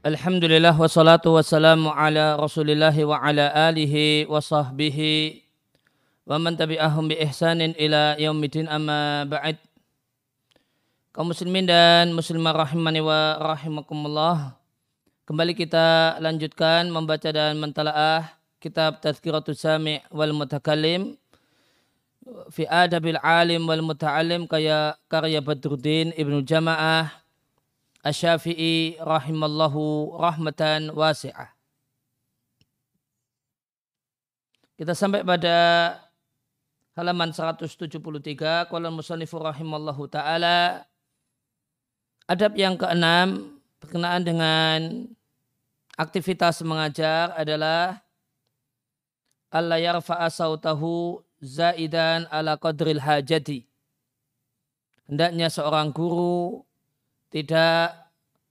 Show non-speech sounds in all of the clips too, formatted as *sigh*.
Alhamdulillah wassalatu wassalamu ala rasulillah wa ala alihi wa sahbihi wa man tabi'ahum bi ihsanin ila yaumidin amma ba'd. Kaum muslimin dan muslimah rahimani wa rahimakumullah kembali kita lanjutkan membaca dan mentalaah kitab Tazkiratus Sami' wal Mutakallim fi adabil alim wal muta'alim kaya karya Badruddin Ibnu Jama'ah Asy-Syafi'i rahimallahu rahmatan wasi'ah. Kita sampai pada halaman 173 qala musannifu rahimallahu taala adab yang keenam berkenaan dengan aktivitas mengajar adalah alla yarfa'a sautahu zaidan ala qadril hajati. Hendaknya seorang guru tidak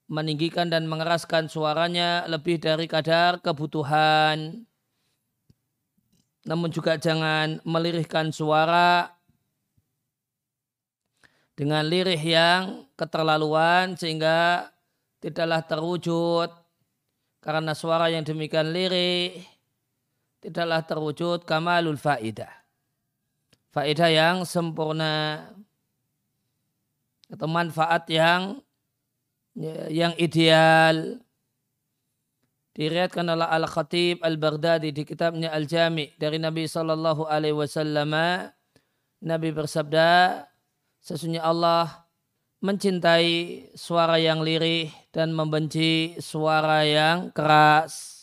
meninggikan dan mengeraskan suaranya lebih dari kadar kebutuhan. Namun juga jangan melirihkan suara dengan lirih yang keterlaluan sehingga tidaklah terwujud karena suara yang demikian lirih tidaklah terwujud kamalul faidah. Faidah yang sempurna atau manfaat yang Ya, yang ideal diriatkan oleh Al-Khatib Al-Baghdadi di kitabnya Al-Jami dari Nabi sallallahu alaihi wasallam Nabi bersabda sesungguhnya Allah mencintai suara yang lirih dan membenci suara yang keras.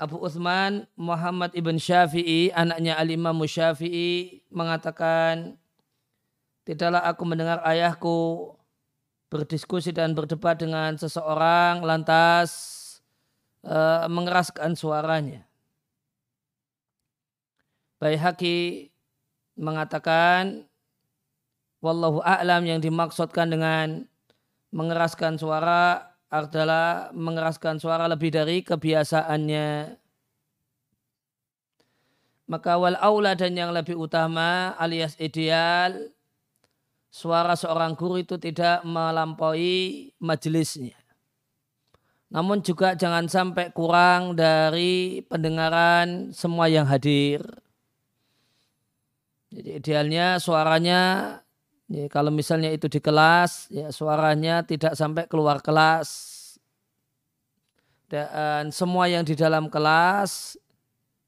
Abu Uthman Muhammad ibn Syafi'i, anaknya Al-Imam Syafi'i mengatakan, Tidaklah aku mendengar ayahku berdiskusi dan berdebat dengan seseorang lantas uh, mengeraskan suaranya. Baihaqi mengatakan wallahu a'lam yang dimaksudkan dengan mengeraskan suara adalah mengeraskan suara lebih dari kebiasaannya. Maka wal aula dan yang lebih utama alias ideal suara seorang guru itu tidak melampaui majelisnya. Namun juga jangan sampai kurang dari pendengaran semua yang hadir. Jadi idealnya suaranya ya, kalau misalnya itu di kelas ya suaranya tidak sampai keluar kelas. Dan semua yang di dalam kelas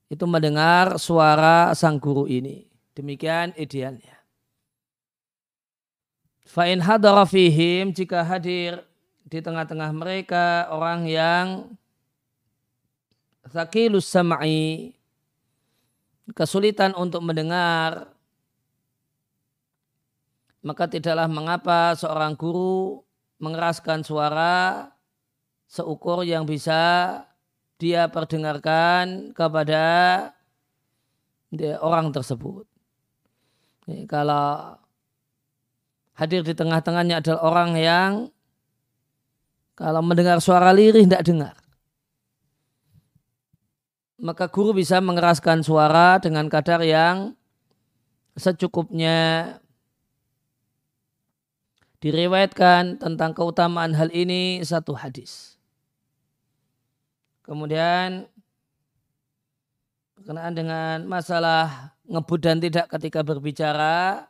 itu mendengar suara sang guru ini. Demikian idealnya. Fa'in hadara fihim jika hadir di tengah-tengah mereka orang yang sakilus sam'i kesulitan untuk mendengar maka tidaklah mengapa seorang guru mengeraskan suara seukur yang bisa dia perdengarkan kepada orang tersebut. Kalau hadir di tengah-tengahnya adalah orang yang kalau mendengar suara lirih tidak dengar. Maka guru bisa mengeraskan suara dengan kadar yang secukupnya. Diriwayatkan tentang keutamaan hal ini satu hadis. Kemudian berkenaan dengan masalah ngebut dan tidak ketika berbicara,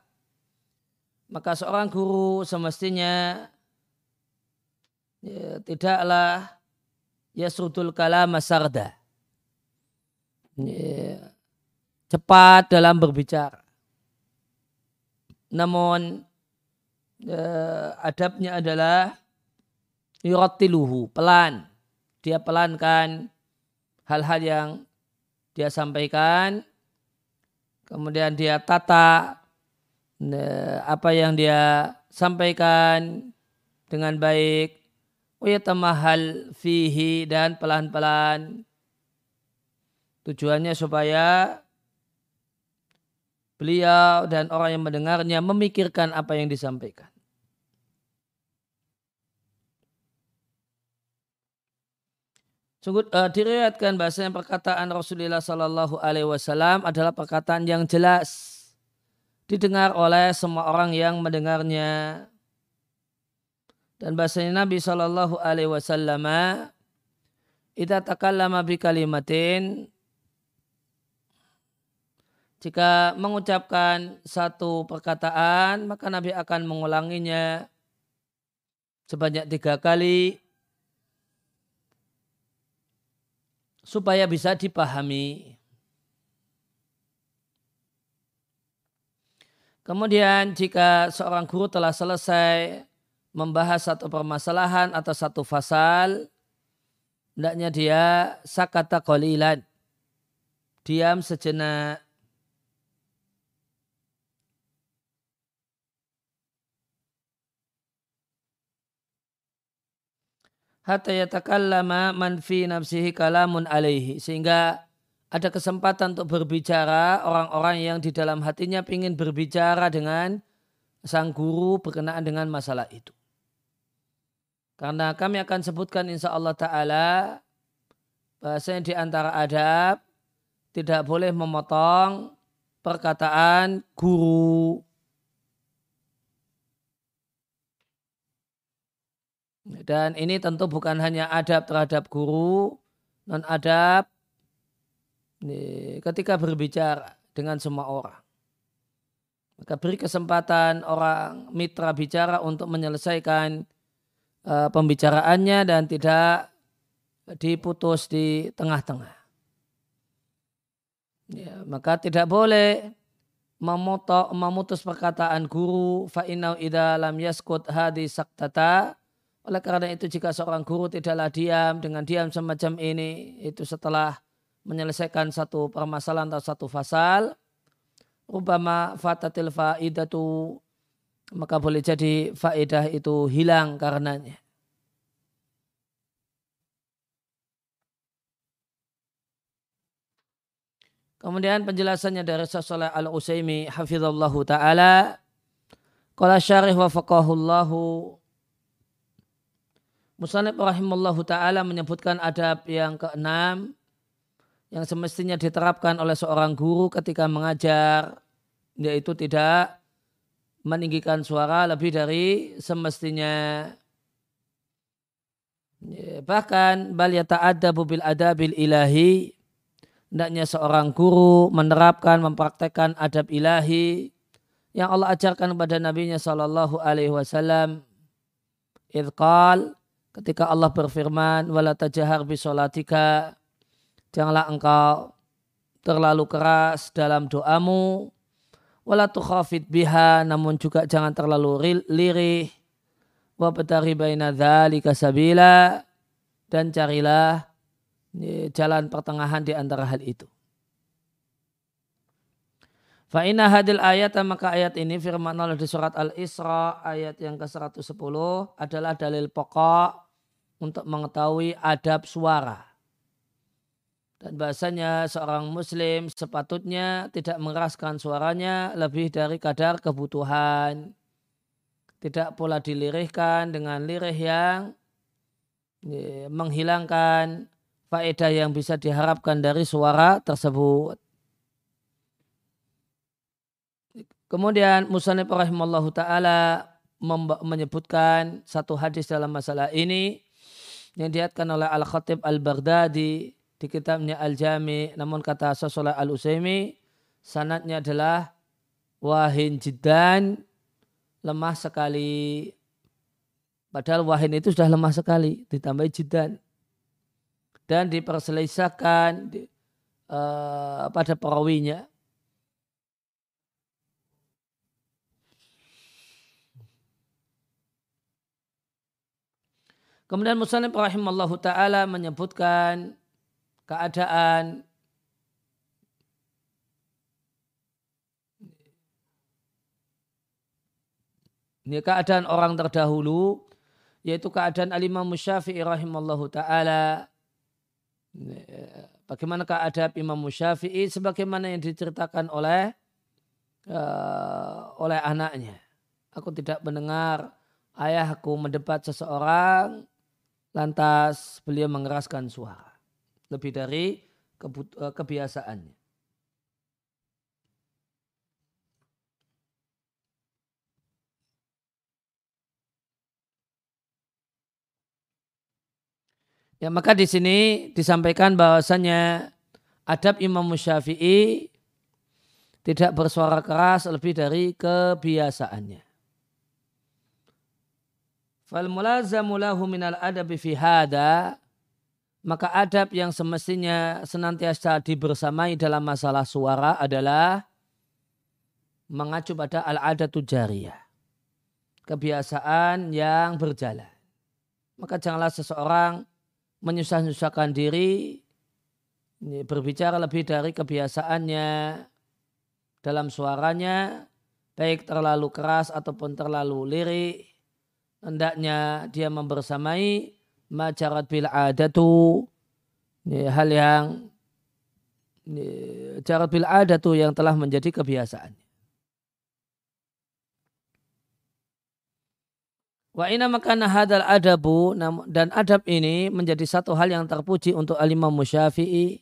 maka seorang guru semestinya ya, tidaklah yasrudul kalam sarda. Ya, cepat dalam berbicara. Namun ya, adabnya adalah yuratiluhu, pelan. Dia pelankan hal-hal yang dia sampaikan. Kemudian dia tata apa yang dia sampaikan dengan baik. Tamahal fihi dan pelan-pelan. Tujuannya supaya beliau dan orang yang mendengarnya memikirkan apa yang disampaikan. Sungguh uh, diriwayatkan bahasanya perkataan Rasulullah Sallallahu Alaihi Wasallam adalah perkataan yang jelas didengar oleh semua orang yang mendengarnya. Dan bahasanya Nabi Shallallahu Alaihi Wasallam, "Ita takallama bi kalimatin jika mengucapkan satu perkataan, maka Nabi akan mengulanginya sebanyak tiga kali supaya bisa dipahami. Kemudian jika seorang guru telah selesai membahas satu permasalahan atau satu fasal, hendaknya dia sakata qalilan. Diam sejenak. hatta yatakallama man fi nafsihi kalamun alaihi sehingga ada kesempatan untuk berbicara orang-orang yang di dalam hatinya ingin berbicara dengan sang guru berkenaan dengan masalah itu. Karena kami akan sebutkan insya Allah Ta'ala bahasanya di antara adab tidak boleh memotong perkataan guru Dan ini tentu bukan hanya adab terhadap guru, non adab ketika berbicara dengan semua orang. Maka beri kesempatan orang mitra bicara untuk menyelesaikan uh, pembicaraannya dan tidak diputus di tengah-tengah. Ya, maka tidak boleh memotok, memutus perkataan guru fa'inau idha lam yaskut hadi saktata oleh karena itu jika seorang guru tidaklah diam dengan diam semacam ini itu setelah menyelesaikan satu permasalahan atau satu fasal rubama fatatil faidatu maka boleh jadi faedah itu hilang karenanya. Kemudian penjelasannya dari Rasulullah Al-Usaimi hafizallahu taala qala syarih wa faqahullahu Musanib rahimallahu ta'ala menyebutkan adab yang keenam yang semestinya diterapkan oleh seorang guru ketika mengajar yaitu tidak meninggikan suara lebih dari semestinya. Ya, bahkan bal yata'addabu bil adabil ilahi hendaknya seorang guru menerapkan mempraktekkan adab ilahi yang Allah ajarkan kepada nabinya sallallahu alaihi wasallam. Idqal ketika Allah berfirman wala tajahar bisolatika janganlah engkau terlalu keras dalam doamu wala tukhafid biha namun juga jangan terlalu lirih wa betari baina dzalika sabila dan carilah jalan pertengahan di antara hal itu. Fa inna hadil ayat maka ayat ini firman Allah di surat Al-Isra ayat yang ke-110 adalah dalil pokok untuk mengetahui adab suara. Dan bahasanya seorang muslim sepatutnya tidak mengeraskan suaranya lebih dari kadar kebutuhan. Tidak pula dilirihkan dengan lirih yang menghilangkan faedah yang bisa diharapkan dari suara tersebut. Kemudian Musanib rahimallahu ta'ala menyebutkan satu hadis dalam masalah ini yang diatkan oleh Al-Khatib Al-Baghdadi di kitabnya Al-Jami namun kata Sosolah Al-Usaimi sanatnya adalah wahin jidan lemah sekali. Padahal wahin itu sudah lemah sekali ditambah jidan. Dan diperselisahkan uh, pada perawinya. Kemudian Muslim rahimallahu taala menyebutkan keadaan. Ini keadaan orang terdahulu yaitu keadaan Al-Imam Syafi'i rahimallahu taala. Bagaimana keadaan Imam Syafi'i sebagaimana yang diceritakan oleh uh, oleh anaknya. Aku tidak mendengar ayahku mendebat seseorang lantas beliau mengeraskan suara lebih dari eh, kebiasaannya. Ya, maka di sini disampaikan bahwasanya adab Imam Syafi'i tidak bersuara keras lebih dari kebiasaannya. Fal mulazamu lahu minal adabi fi maka adab yang semestinya senantiasa dibersamai dalam masalah suara adalah mengacu pada al-adatu jariyah. Kebiasaan yang berjalan. Maka janganlah seseorang menyusah-nyusahkan diri berbicara lebih dari kebiasaannya dalam suaranya baik terlalu keras ataupun terlalu lirik hendaknya dia membersamai majarat bil adatu hal yang jarat bil adatu yang telah menjadi kebiasaan. Wa ina makana hadal adabu dan adab ini menjadi satu hal yang terpuji untuk alimah musyafi'i.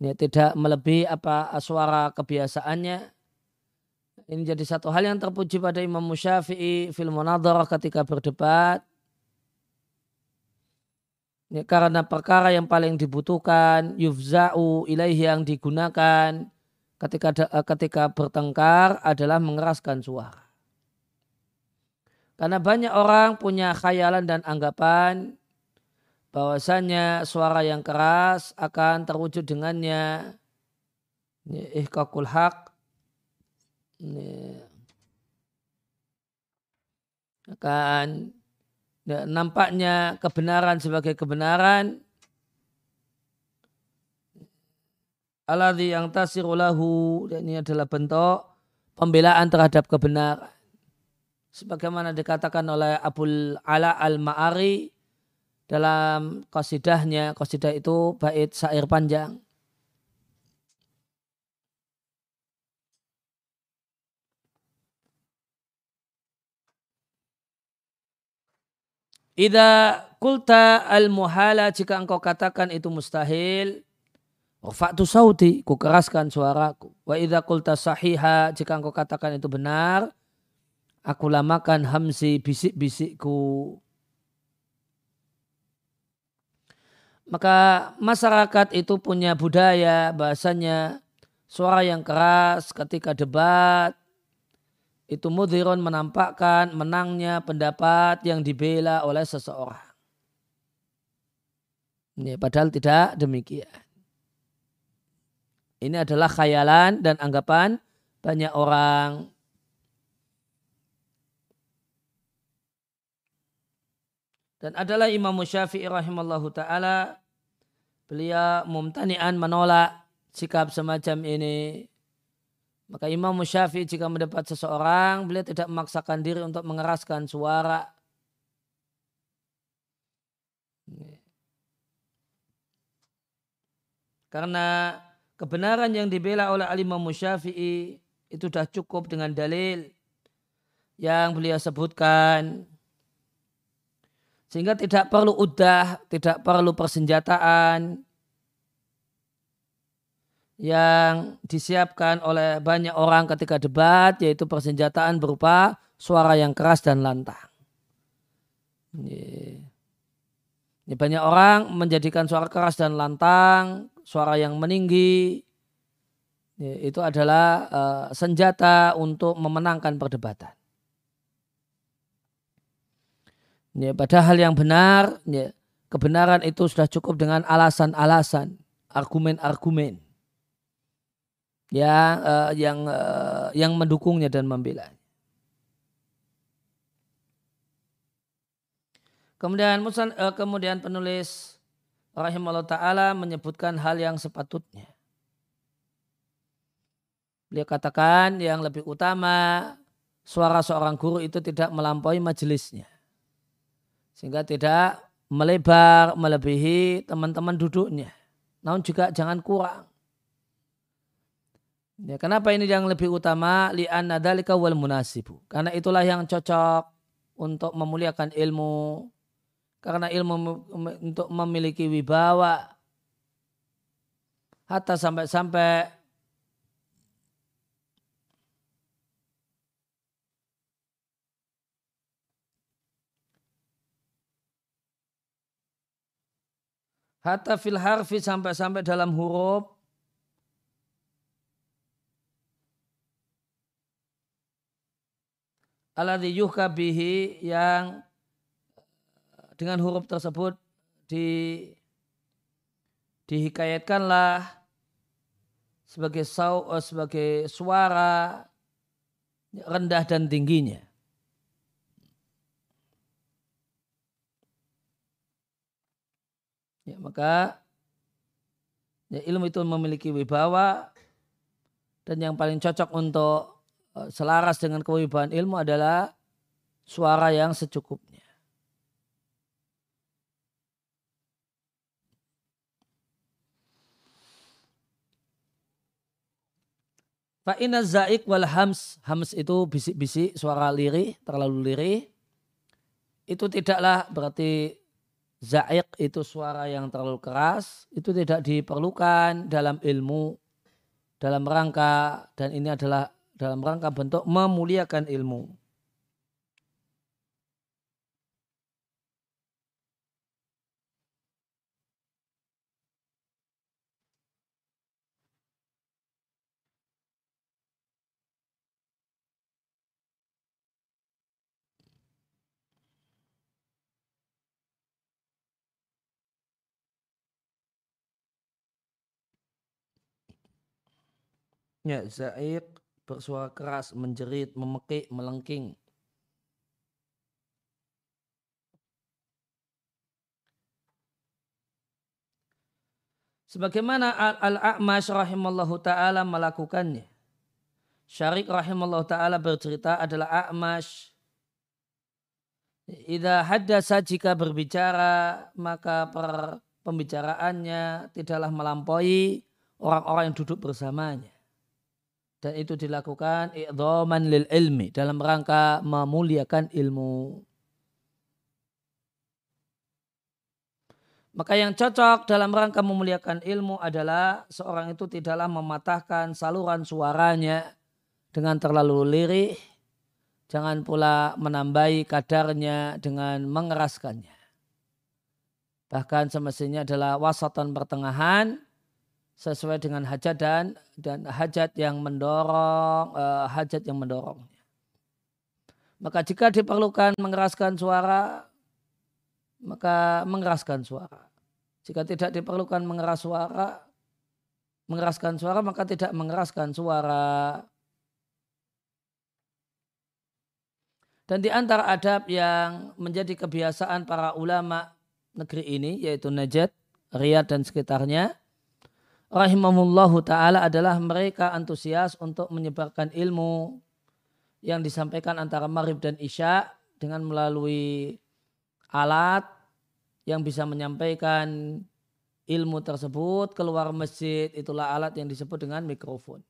Ini tidak melebihi apa suara kebiasaannya. Ini jadi satu hal yang terpuji pada Imam Musyafi'i fil munadharah ketika berdebat. Ini karena perkara yang paling dibutuhkan yufza'u ilaihi yang digunakan ketika ketika bertengkar adalah mengeraskan suara. Karena banyak orang punya khayalan dan anggapan bahwasanya suara yang keras akan terwujud dengannya. Ihkakul hak akan nampaknya kebenaran sebagai kebenaran aladhi yang tasirulahu dan ini adalah bentuk pembelaan terhadap kebenaran sebagaimana dikatakan oleh Abul Ala Al-Ma'ari dalam qasidahnya, qasidah itu bait syair panjang. Ida kulta al-muhala jika engkau katakan itu mustahil, Rafa'tu sauti, ku keraskan suaraku. Wa idha kulta sahiha, jika engkau katakan itu benar, Aku lamakan hamsi bisik-bisikku. Maka masyarakat itu punya budaya bahasanya suara yang keras ketika debat itu mudhiron menampakkan menangnya pendapat yang dibela oleh seseorang. Ini padahal tidak demikian. Ini adalah khayalan dan anggapan banyak orang Dan adalah Imam Syafi'i rahimallahu ta'ala. Beliau mumtani'an menolak sikap semacam ini. Maka Imam Syafi'i jika mendapat seseorang, beliau tidak memaksakan diri untuk mengeraskan suara. Karena kebenaran yang dibela oleh Imam Syafi'i itu sudah cukup dengan dalil yang beliau sebutkan sehingga tidak perlu udah, tidak perlu persenjataan yang disiapkan oleh banyak orang ketika debat, yaitu persenjataan berupa suara yang keras dan lantang. Ini, banyak orang menjadikan suara keras dan lantang, suara yang meninggi, itu adalah uh, senjata untuk memenangkan perdebatan. Ya, padahal yang benar, ya, kebenaran itu sudah cukup dengan alasan-alasan, argumen-argumen yang uh, yang uh, yang mendukungnya dan membela. Kemudian uh, kemudian penulis rahimahullah taala menyebutkan hal yang sepatutnya. Beliau katakan yang lebih utama suara seorang guru itu tidak melampaui majelisnya. Sehingga tidak melebar, melebihi teman-teman duduknya. Namun juga jangan kurang. Ya, kenapa ini yang lebih utama? Li'anna dalika wal munasibu. Karena itulah yang cocok untuk memuliakan ilmu. Karena ilmu untuk memiliki wibawa. Hatta sampai-sampai Hatta fil harfi sampai-sampai dalam huruf aladhi yuhka bihi yang dengan huruf tersebut di dihikayatkanlah sebagai sau, eh, sebagai suara rendah dan tingginya. Ya, maka ya, ilmu itu memiliki wibawa dan yang paling cocok untuk eh, selaras dengan kewibawaan ilmu adalah suara yang secukupnya. Fa'ina zaik wal hams. Hams itu bisik-bisik, suara lirih, terlalu lirih. Itu tidaklah berarti zaik itu suara yang terlalu keras. Itu tidak diperlukan dalam ilmu, dalam rangka, dan ini adalah dalam rangka bentuk memuliakan ilmu. Ya, za'iq bersuara keras, menjerit, memekik, melengking. Sebagaimana Al-A'mash rahimallahu ta'ala melakukannya. Syarik rahimallahu ta'ala bercerita adalah A'mash. Ida haddasa jika berbicara maka per pembicaraannya tidaklah melampaui orang-orang yang duduk bersamanya dan itu dilakukan i'dhaman lil ilmi dalam rangka memuliakan ilmu. Maka yang cocok dalam rangka memuliakan ilmu adalah seorang itu tidaklah mematahkan saluran suaranya dengan terlalu lirih, jangan pula menambahi kadarnya dengan mengeraskannya. Bahkan semestinya adalah wasatan pertengahan sesuai dengan hajat dan dan hajat yang mendorong uh, hajat yang mendorongnya. Maka jika diperlukan mengeraskan suara, maka mengeraskan suara. Jika tidak diperlukan mengeras suara, mengeraskan suara maka tidak mengeraskan suara. Dan di antara adab yang menjadi kebiasaan para ulama negeri ini yaitu Najd, Riyadh dan sekitarnya rahimahullahu taala adalah mereka antusias untuk menyebarkan ilmu yang disampaikan antara maghrib dan isya dengan melalui alat yang bisa menyampaikan ilmu tersebut keluar masjid itulah alat yang disebut dengan mikrofon.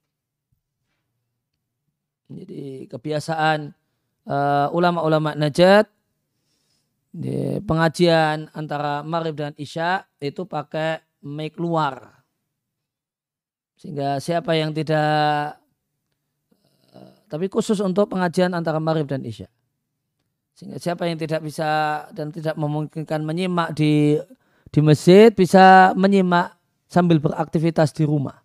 Jadi kebiasaan uh, ulama-ulama najat di pengajian antara maghrib dan isya itu pakai mic luar sehingga siapa yang tidak eh, tapi khusus untuk pengajian antara maghrib dan isya. Sehingga siapa yang tidak bisa dan tidak memungkinkan menyimak di di masjid bisa menyimak sambil beraktivitas di rumah.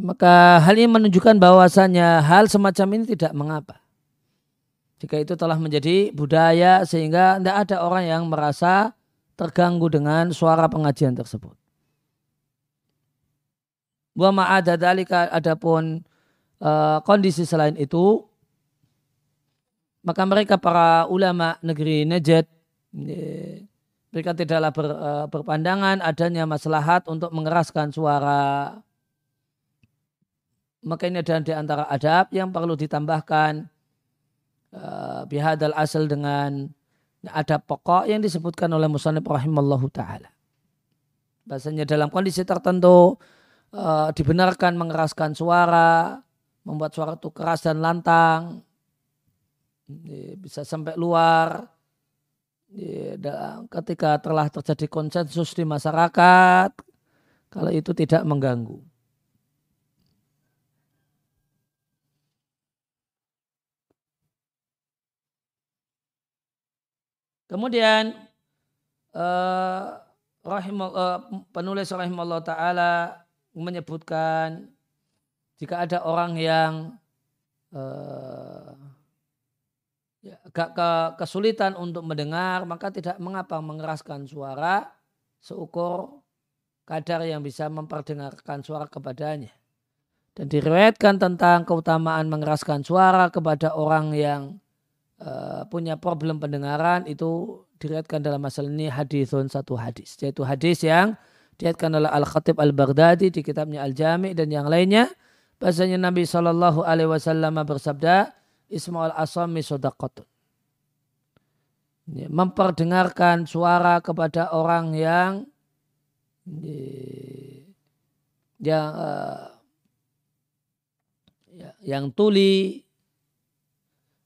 Maka hal ini menunjukkan bahwasannya hal semacam ini tidak mengapa. Jika itu telah menjadi budaya sehingga tidak ada orang yang merasa terganggu dengan suara pengajian tersebut. Wa ma'ada dalika adapun uh, kondisi selain itu maka mereka para ulama negeri Najd mereka tidaklah ber, uh, berpandangan adanya maslahat untuk mengeraskan suara maka ini adalah di antara adab yang perlu ditambahkan uh, bihadal asal dengan ada pokok yang disebutkan oleh Musanib rahimallahu taala. Bahasanya dalam kondisi tertentu uh, dibenarkan mengeraskan suara, membuat suara itu keras dan lantang, bisa sampai luar. Ketika telah terjadi konsensus di masyarakat, kalau itu tidak mengganggu. Kemudian uh, rahimah, uh, penulis rahimahullah taala menyebutkan jika ada orang yang uh, ya, agak ke, kesulitan untuk mendengar maka tidak mengapa mengeraskan suara seukur kadar yang bisa memperdengarkan suara kepadanya. Dan diriwayatkan tentang keutamaan mengeraskan suara kepada orang yang uh, punya problem pendengaran itu diriwayatkan dalam masalah ini hadithun satu hadis. Yaitu hadis yang diriwayatkan oleh Al-Khatib Al-Baghdadi di kitabnya Al-Jami dan yang lainnya. Bahasanya Nabi Shallallahu Alaihi Wasallam bersabda, Ismail Asami sodakotun. Memperdengarkan suara kepada orang yang yang uh, ya, yang tuli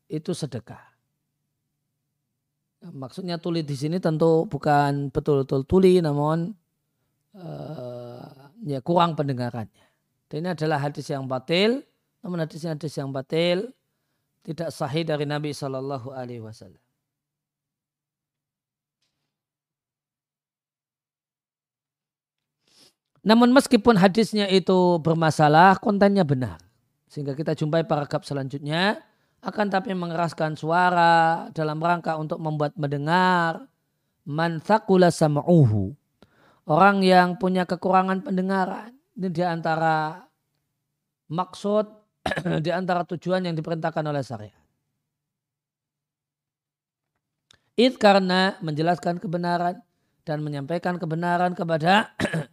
itu sedekah. Maksudnya tuli di sini tentu bukan betul-betul tuli, namun uh, ya kurang pendengarannya. Dan ini adalah hadis yang batil, namun hadis hadis yang batil tidak sahih dari Nabi Shallallahu Alaihi Wasallam. Namun meskipun hadisnya itu bermasalah, kontennya benar. Sehingga kita jumpai paragraf selanjutnya. Akan tapi mengeraskan suara dalam rangka untuk membuat mendengar. Man sama'uhu. Orang yang punya kekurangan pendengaran. Ini di antara maksud, *clears throat* di antara tujuan yang diperintahkan oleh syariat. It karena menjelaskan kebenaran dan menyampaikan kebenaran kepada *clears throat*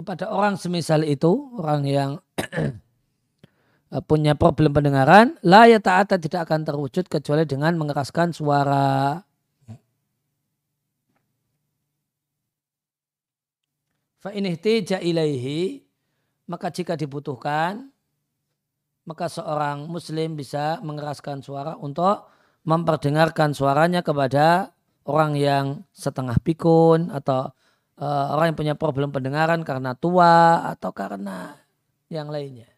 kepada orang semisal itu, orang yang *clears throat* punya problem pendengaran, la ya ta'ata tidak akan terwujud kecuali dengan mengeraskan suara. Fa inihtija ilaihi, maka jika dibutuhkan, maka seorang muslim bisa mengeraskan suara untuk memperdengarkan suaranya kepada orang yang setengah pikun atau uh, orang yang punya problem pendengaran karena tua atau karena yang lainnya.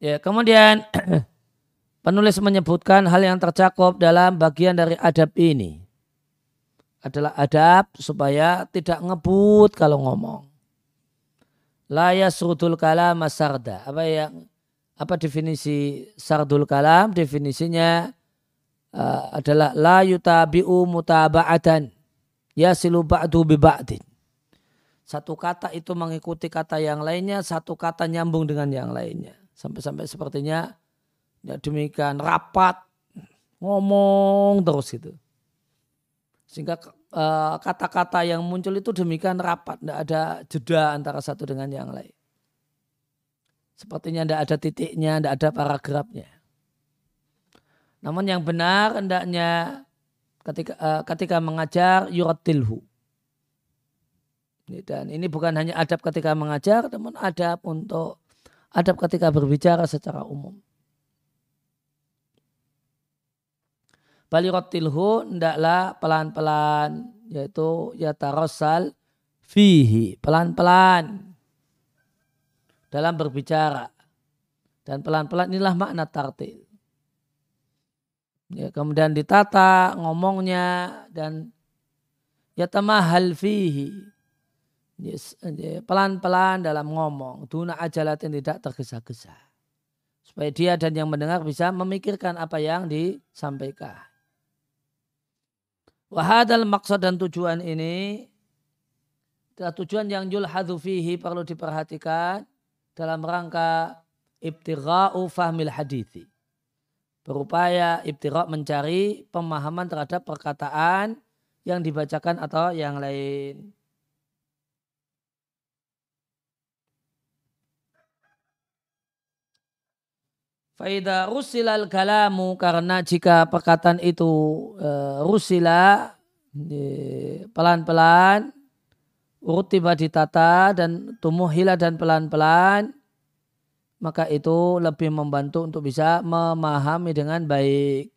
Ya, kemudian *clears throat* penulis menyebutkan hal yang tercakup dalam bagian dari adab ini adalah adab supaya tidak ngebut kalau ngomong. La yasrudul kalam sarda. Apa yang apa definisi sardul kalam? Definisinya uh, adalah la yutabi'u mutaba'atan yasilu ba'du bi ba'din. Satu kata itu mengikuti kata yang lainnya, satu kata nyambung dengan yang lainnya. Sampai-sampai sepertinya ya demikian rapat ngomong terus itu. Sehingga eh, kata-kata yang muncul itu demikian rapat, tidak ada jeda antara satu dengan yang lain. Sepertinya tidak ada titiknya, tidak ada paragrafnya. Namun yang benar hendaknya ketika uh, ketika mengajar yuratilhu. Dan ini bukan hanya adab ketika mengajar, namun adab untuk adab ketika berbicara secara umum. Balirotilhu hendaklah pelan-pelan yaitu yatarosal fihi pelan-pelan. Dalam berbicara. Dan pelan-pelan inilah makna tartil. Ya, kemudian ditata ngomongnya dan ya tamahal fihi pelan-pelan dalam ngomong. Tuna ajalatin tidak tergesa-gesa. Supaya dia dan yang mendengar bisa memikirkan apa yang disampaikan. Wahadal maksud dan tujuan ini adalah tujuan yang yulhadhu fihi perlu diperhatikan dalam rangka ibtigha'u fahmil hadithi. Berupaya ibtirok mencari pemahaman terhadap perkataan yang dibacakan atau yang lain. Faida rusilal kalamu karena jika perkataan itu uh, rusila pelan-pelan urut tiba ditata dan tumuhila dan pelan-pelan maka itu lebih membantu untuk bisa memahami dengan baik.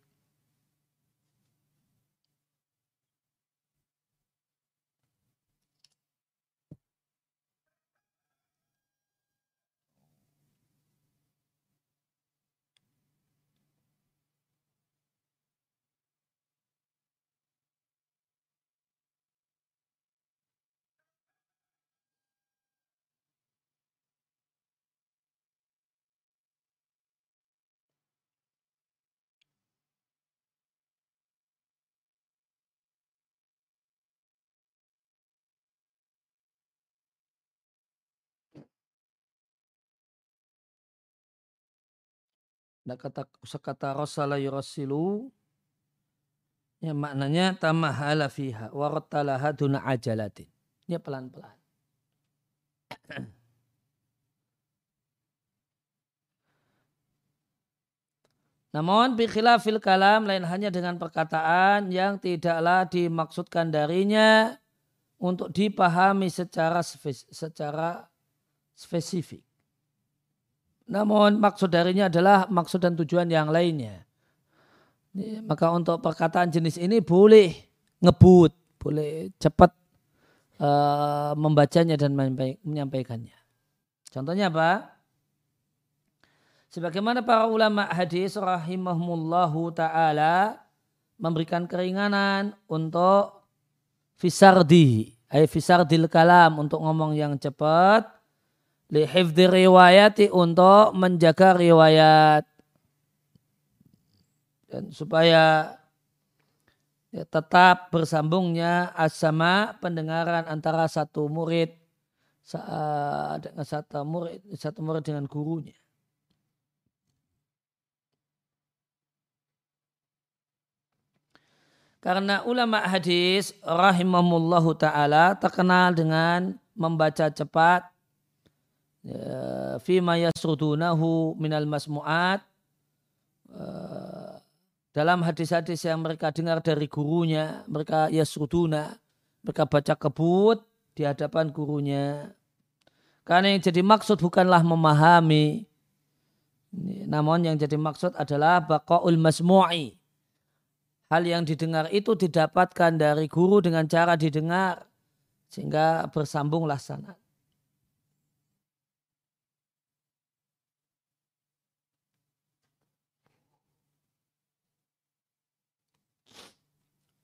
Nah, kata kata Rasulullah yurasilu ya maknanya tamahala fiha waratalaha duna ajalatin. Ya pelan-pelan. *clears throat* Namun bikhilafil kalam lain hanya dengan perkataan yang tidaklah dimaksudkan darinya untuk dipahami secara secara spesifik. Namun maksud darinya adalah maksud dan tujuan yang lainnya. Maka untuk perkataan jenis ini boleh ngebut, boleh cepat uh, membacanya dan menyampaikannya. Contohnya apa? Sebagaimana para ulama hadis rahimahumullahu ta'ala memberikan keringanan untuk fisardi, ay fisardil kalam untuk ngomong yang cepat lihifdi riwayati untuk menjaga riwayat dan supaya ya, tetap bersambungnya asama pendengaran antara satu murid dengan satu murid satu murid dengan gurunya. Karena ulama hadis rahimahullahu taala terkenal dengan membaca cepat fima yasrudunahu minal masmu'at. Eh, dalam hadis-hadis yang mereka dengar dari gurunya mereka yasruduna mereka baca kebut di hadapan gurunya. Karena yang jadi maksud bukanlah memahami namun yang jadi maksud adalah baqaul masmu'i. Hal yang didengar itu didapatkan dari guru dengan cara didengar sehingga bersambunglah sanad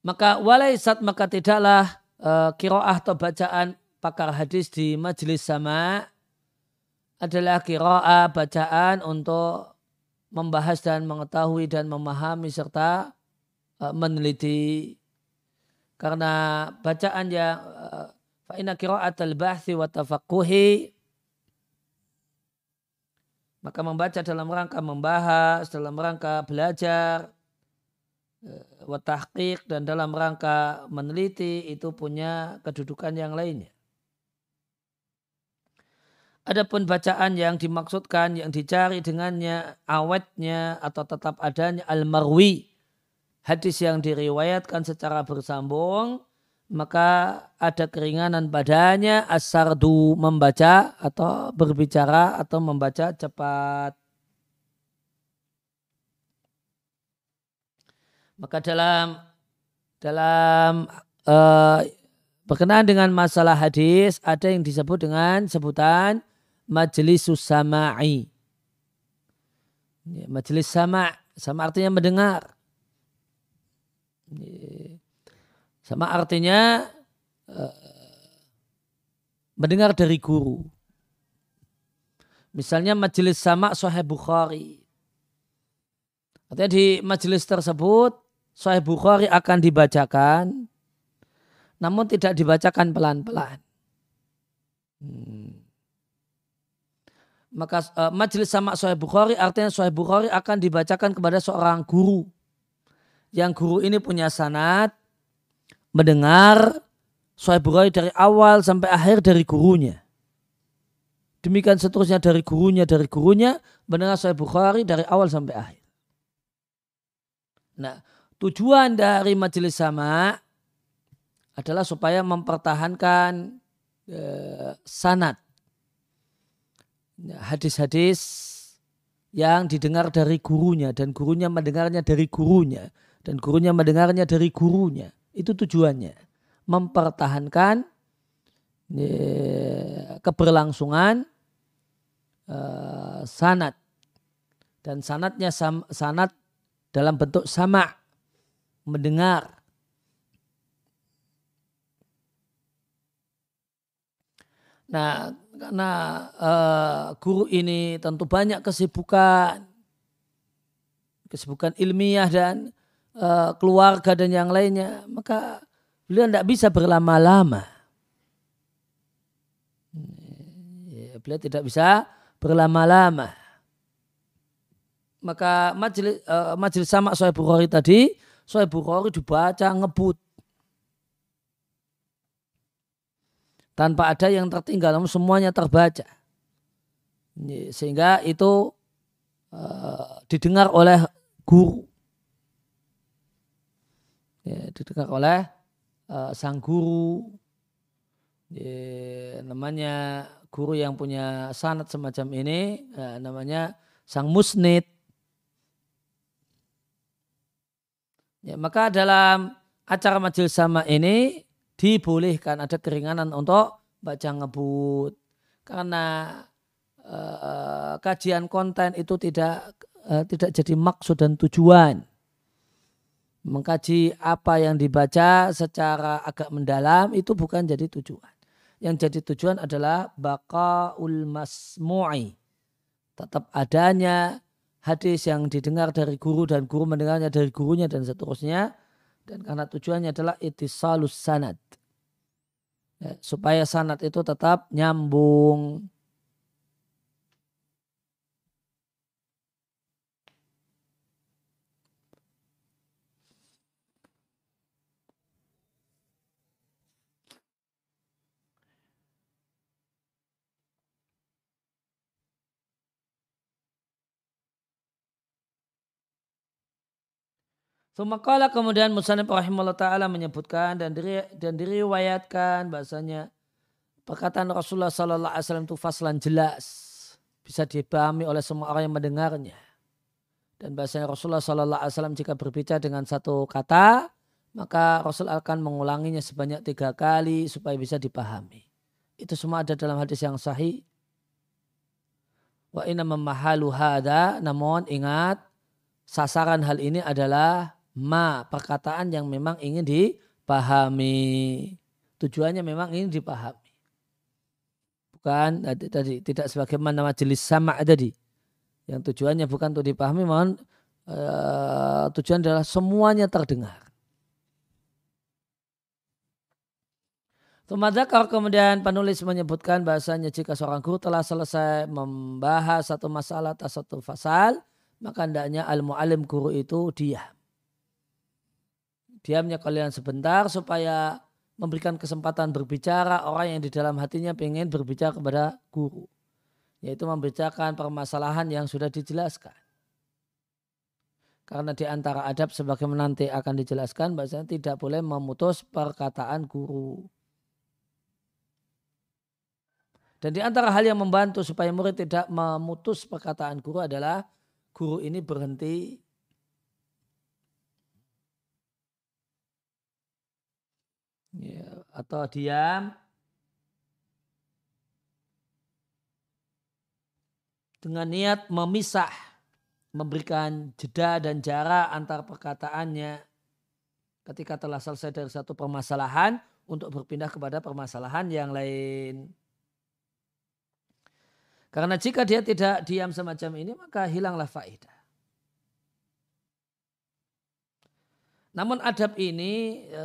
Maka walaisat maka tidaklah uh, kiroah atau bacaan pakar hadis di majelis sama adalah kiroah bacaan untuk membahas dan mengetahui dan memahami serta uh, meneliti. Karena bacaan yang uh, fa'ina kiroat al-bahthi wa tafaqquhi maka membaca dalam rangka membahas, dalam rangka belajar, Eh, watahqiq dan dalam rangka meneliti itu punya kedudukan yang lainnya. Adapun bacaan yang dimaksudkan, yang dicari dengannya, awetnya atau tetap adanya al-marwi, hadis yang diriwayatkan secara bersambung, maka ada keringanan padanya asardu membaca atau berbicara atau membaca cepat. Maka dalam dalam uh, berkenaan dengan masalah hadis ada yang disebut dengan sebutan majelis sama'i. Ya, majelis sama, sama artinya mendengar. Ya, sama artinya uh, mendengar dari guru. Misalnya majelis sama Sahih Bukhari. Artinya di majelis tersebut Sahih Bukhari akan dibacakan, namun tidak dibacakan pelan-pelan. Hmm. Maka uh, majelis sama Sahih Bukhari artinya Sahih Bukhari akan dibacakan kepada seorang guru. Yang guru ini punya sanat, mendengar Sahih Bukhari dari awal sampai akhir dari gurunya. Demikian seterusnya dari gurunya, dari gurunya, mendengar Sahih Bukhari dari awal sampai akhir. Nah, Tujuan dari majelis sama adalah supaya mempertahankan eh, sanat. Hadis-hadis yang didengar dari gurunya dan gurunya mendengarnya dari gurunya dan gurunya mendengarnya dari gurunya. Itu tujuannya. Mempertahankan eh, keberlangsungan eh, sanat. Dan sanatnya sanat dalam bentuk sama mendengar. Nah, karena uh, guru ini tentu banyak kesibukan, kesibukan ilmiah dan uh, keluarga dan yang lainnya, maka beliau tidak bisa berlama-lama. Ya, beliau tidak bisa berlama-lama. maka majelis uh, majelis sama Sahih Bukhari tadi Sahih Bukhari dibaca ngebut. Tanpa ada yang tertinggal namun semuanya terbaca. Sehingga itu uh, didengar oleh guru. Ya, didengar oleh uh, sang guru. Ya, namanya guru yang punya sanat semacam ini ya, namanya sang musnid Ya, maka dalam acara majelis sama ini dibolehkan ada keringanan untuk baca ngebut. Karena uh, kajian konten itu tidak uh, tidak jadi maksud dan tujuan. Mengkaji apa yang dibaca secara agak mendalam itu bukan jadi tujuan. Yang jadi tujuan adalah baqaul masmu'i. Tetap adanya hadis yang didengar dari guru dan guru mendengarnya dari gurunya dan seterusnya. Dan karena tujuannya adalah itisalus sanad. Ya, supaya sanad itu tetap nyambung Sumakala kemudian Musanib rahimahullah ta'ala menyebutkan dan, diri, dan diriwayatkan bahasanya perkataan Rasulullah sallallahu alaihi wasallam itu faslan jelas bisa dipahami oleh semua orang yang mendengarnya. Dan bahasanya Rasulullah sallallahu alaihi wasallam jika berbicara dengan satu kata maka Rasul akan mengulanginya sebanyak tiga kali supaya bisa dipahami. Itu semua ada dalam hadis yang sahih. Wa inna memahalu hada, namun ingat sasaran hal ini adalah ma perkataan yang memang ingin dipahami. Tujuannya memang ingin dipahami. Bukan tadi tidak sebagaimana majelis sama tadi. Yang tujuannya bukan untuk dipahami, mohon uh, tujuan adalah semuanya terdengar. Tumadakar kemudian penulis menyebutkan bahasanya jika seorang guru telah selesai membahas satu masalah atau satu fasal, maka hendaknya al-mu'alim guru itu diam diamnya kalian sebentar supaya memberikan kesempatan berbicara orang yang di dalam hatinya ingin berbicara kepada guru. Yaitu membicarakan permasalahan yang sudah dijelaskan. Karena di antara adab sebagaimana nanti akan dijelaskan bahasanya tidak boleh memutus perkataan guru. Dan di antara hal yang membantu supaya murid tidak memutus perkataan guru adalah guru ini berhenti ya, atau diam dengan niat memisah memberikan jeda dan jarak antar perkataannya ketika telah selesai dari satu permasalahan untuk berpindah kepada permasalahan yang lain. Karena jika dia tidak diam semacam ini maka hilanglah faedah. Namun adab ini e,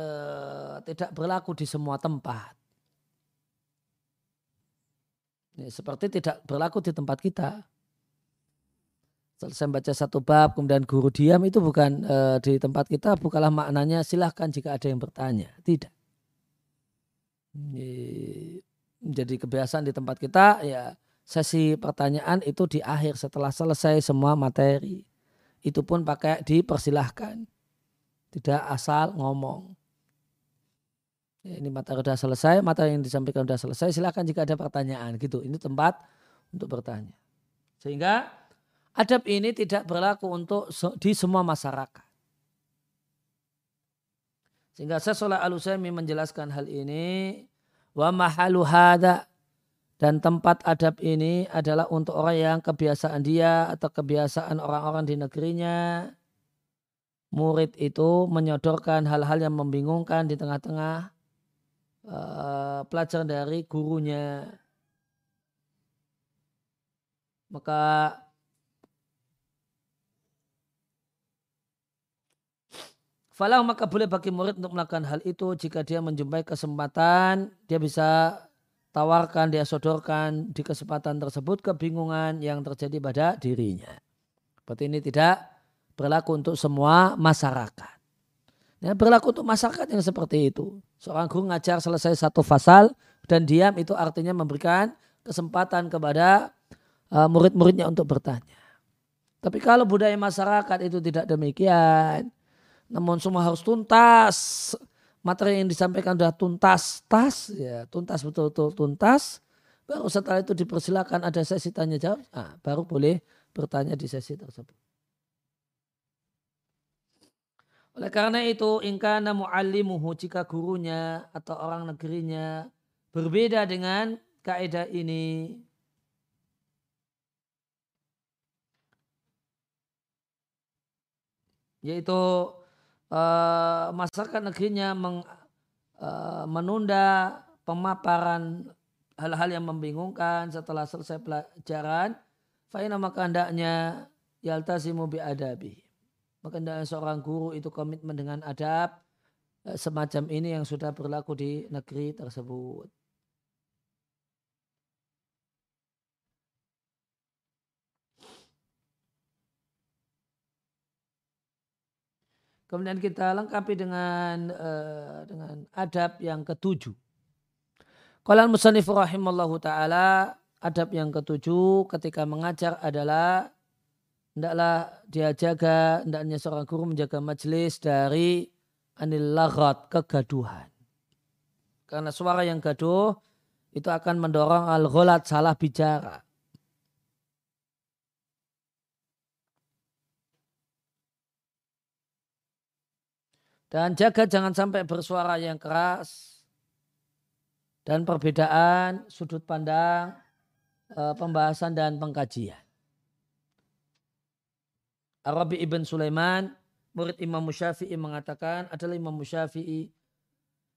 tidak berlaku di semua tempat. Ini seperti tidak berlaku di tempat kita. Selesai baca satu bab, kemudian guru diam itu bukan e, di tempat kita, bukanlah maknanya silahkan jika ada yang bertanya. Tidak. Ini menjadi kebiasaan di tempat kita, ya sesi pertanyaan itu di akhir setelah selesai semua materi. Itu pun pakai dipersilahkan tidak asal ngomong. Ya, ini materi sudah selesai, materi yang disampaikan sudah selesai. Silakan jika ada pertanyaan gitu. Ini tempat untuk bertanya. Sehingga adab ini tidak berlaku untuk di semua masyarakat. Sehingga saya Salah al menjelaskan hal ini. Wa mahalu hada dan tempat adab ini adalah untuk orang yang kebiasaan dia atau kebiasaan orang-orang di negerinya murid itu menyodorkan hal-hal yang membingungkan di tengah-tengah uh, pelajaran dari gurunya. Maka Falah maka boleh bagi murid untuk melakukan hal itu jika dia menjumpai kesempatan, dia bisa tawarkan, dia sodorkan di kesempatan tersebut kebingungan yang terjadi pada dirinya. Berarti ini tidak berlaku untuk semua masyarakat. Ya, berlaku untuk masyarakat yang seperti itu. Seorang guru ngajar selesai satu fasal dan diam itu artinya memberikan kesempatan kepada uh, murid-muridnya untuk bertanya. Tapi kalau budaya masyarakat itu tidak demikian, namun semua harus tuntas, materi yang disampaikan sudah tuntas, tas, ya tuntas betul-betul tuntas, baru setelah itu dipersilakan ada sesi tanya jawab, nah, baru boleh bertanya di sesi tersebut. Oleh karena itu, ingkana mu'allimuhu jika gurunya atau orang negerinya berbeda dengan kaidah ini. Yaitu uh, masyarakat negerinya meng, uh, menunda pemaparan hal-hal yang membingungkan setelah selesai pelajaran. Fa'ina maka hendaknya yaltasimu bi'adabi maka seorang guru itu komitmen dengan adab eh, semacam ini yang sudah berlaku di negeri tersebut. Kemudian kita lengkapi dengan uh, dengan adab yang ketujuh. Qala al-musannif rahimallahu taala adab yang ketujuh ketika mengajar adalah hendaklah dia jaga, hendaknya seorang guru menjaga majelis dari anil laghat, kegaduhan. Karena suara yang gaduh itu akan mendorong al-ghulat salah bicara. Dan jaga jangan sampai bersuara yang keras dan perbedaan sudut pandang, eh, pembahasan dan pengkajian. Arabi ibn Sulaiman, murid Imam Syafi'i mengatakan adalah Imam Syafi'i.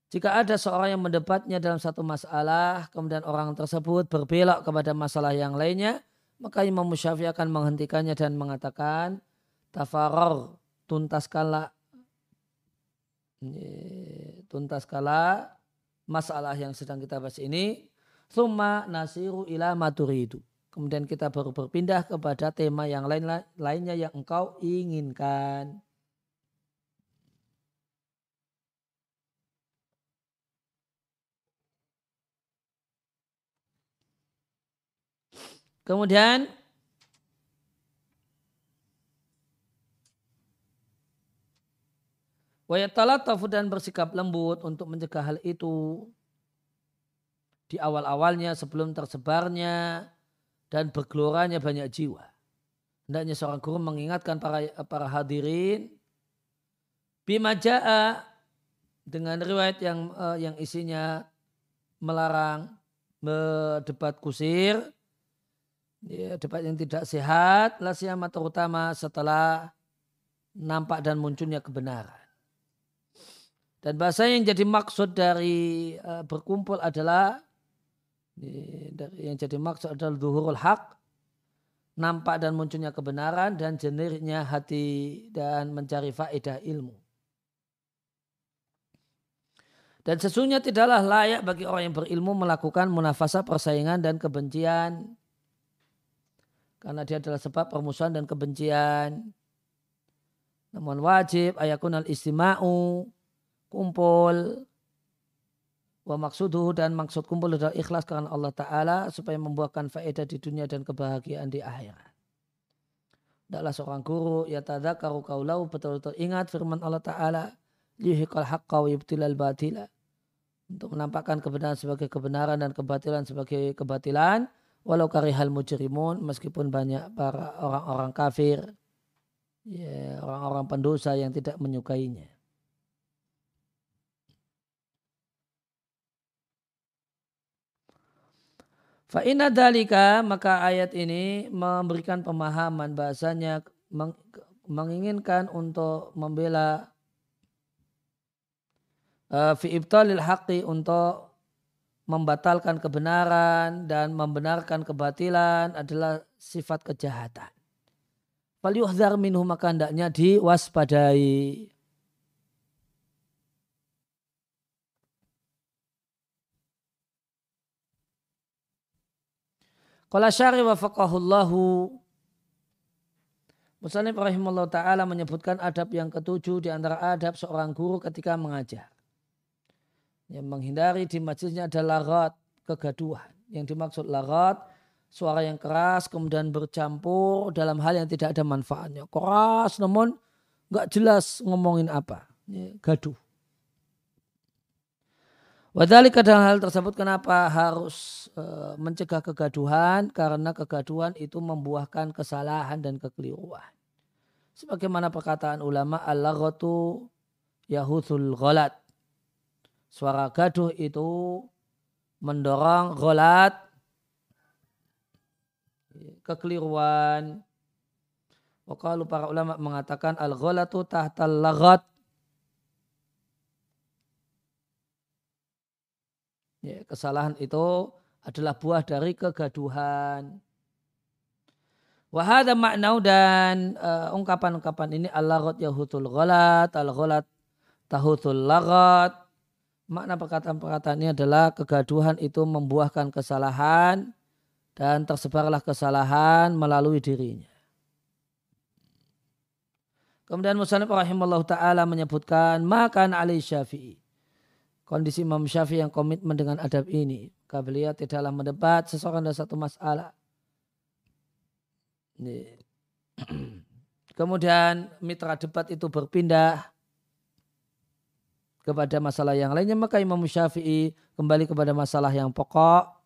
Jika ada seorang yang mendebatnya dalam satu masalah, kemudian orang tersebut berbelok kepada masalah yang lainnya, maka Imam Syafi'i akan menghentikannya dan mengatakan, tafaror, tuntaskanlah tuntaskanlah masalah yang sedang kita bahas ini, summa nasiru ila maturidu. Kemudian kita baru berpindah kepada tema yang lain lainnya yang engkau inginkan. Kemudian Wayatalattafu dan bersikap lembut untuk mencegah hal itu di awal-awalnya sebelum tersebarnya dan bergeloranya banyak jiwa. Hendaknya seorang guru mengingatkan para para hadirin bima jaa dengan riwayat yang uh, yang isinya melarang debat kusir ya, debat yang tidak sehat lasiyama terutama setelah nampak dan munculnya kebenaran dan bahasa yang jadi maksud dari uh, berkumpul adalah yang jadi maksud adalah zuhurul hak nampak dan munculnya kebenaran dan jenirnya hati dan mencari faedah ilmu. Dan sesungguhnya tidaklah layak bagi orang yang berilmu melakukan munafasah persaingan dan kebencian. Karena dia adalah sebab permusuhan dan kebencian. Namun wajib ayakun al-istima'u kumpul wa maksuduhu dan maksud kumpul adalah ikhlas karena Allah Ta'ala supaya membuahkan faedah di dunia dan kebahagiaan di akhirat. Tidaklah seorang guru ya tadakaru kaulau betul-betul ingat firman Allah Ta'ala liyuhiqal haqqa wa yubtilal batila untuk menampakkan kebenaran sebagai kebenaran dan kebatilan sebagai kebatilan walau karihal mujrimun meskipun banyak para orang-orang kafir ya, orang-orang pendosa yang tidak menyukainya. Fa'ina dalika maka ayat ini memberikan pemahaman bahasanya menginginkan untuk membela uh, fi ibtalil haqqi untuk membatalkan kebenaran dan membenarkan kebatilan adalah sifat kejahatan. Fal yuhzar minhu maka diwaspadai. Qala syari wa faqahullahu Musanib rahimahullah ta'ala menyebutkan adab yang ketujuh di antara adab seorang guru ketika mengajar. Yang menghindari di majelisnya adalah larat, kegaduhan. Yang dimaksud larat, suara yang keras kemudian bercampur dalam hal yang tidak ada manfaatnya. Keras namun nggak jelas ngomongin apa. Gaduh. Wadali kadang hal tersebut kenapa harus e, mencegah kegaduhan karena kegaduhan itu membuahkan kesalahan dan kekeliruan. Sebagaimana perkataan ulama al-laghatu yahuthul ghalat. Suara gaduh itu mendorong ghalat kekeliruan. Wakalu para ulama mengatakan al-ghalatu tahtal laghat Ya, kesalahan itu adalah buah dari kegaduhan. Wahada maknau dan uh, ungkapan-ungkapan ini al-laghat yahutul ghalat, al-ghalat tahutul laghat. Makna perkataan-perkataan ini adalah kegaduhan itu membuahkan kesalahan dan tersebarlah kesalahan melalui dirinya. Kemudian Musanib rahimahullah ta'ala menyebutkan makan Ali Syafi'i kondisi Imam Syafi'i yang komitmen dengan adab ini. Maka beliau tidaklah mendebat seseorang dalam satu masalah. *clears throat* Kemudian mitra debat itu berpindah kepada masalah yang lainnya. Maka Imam Syafi'i kembali kepada masalah yang pokok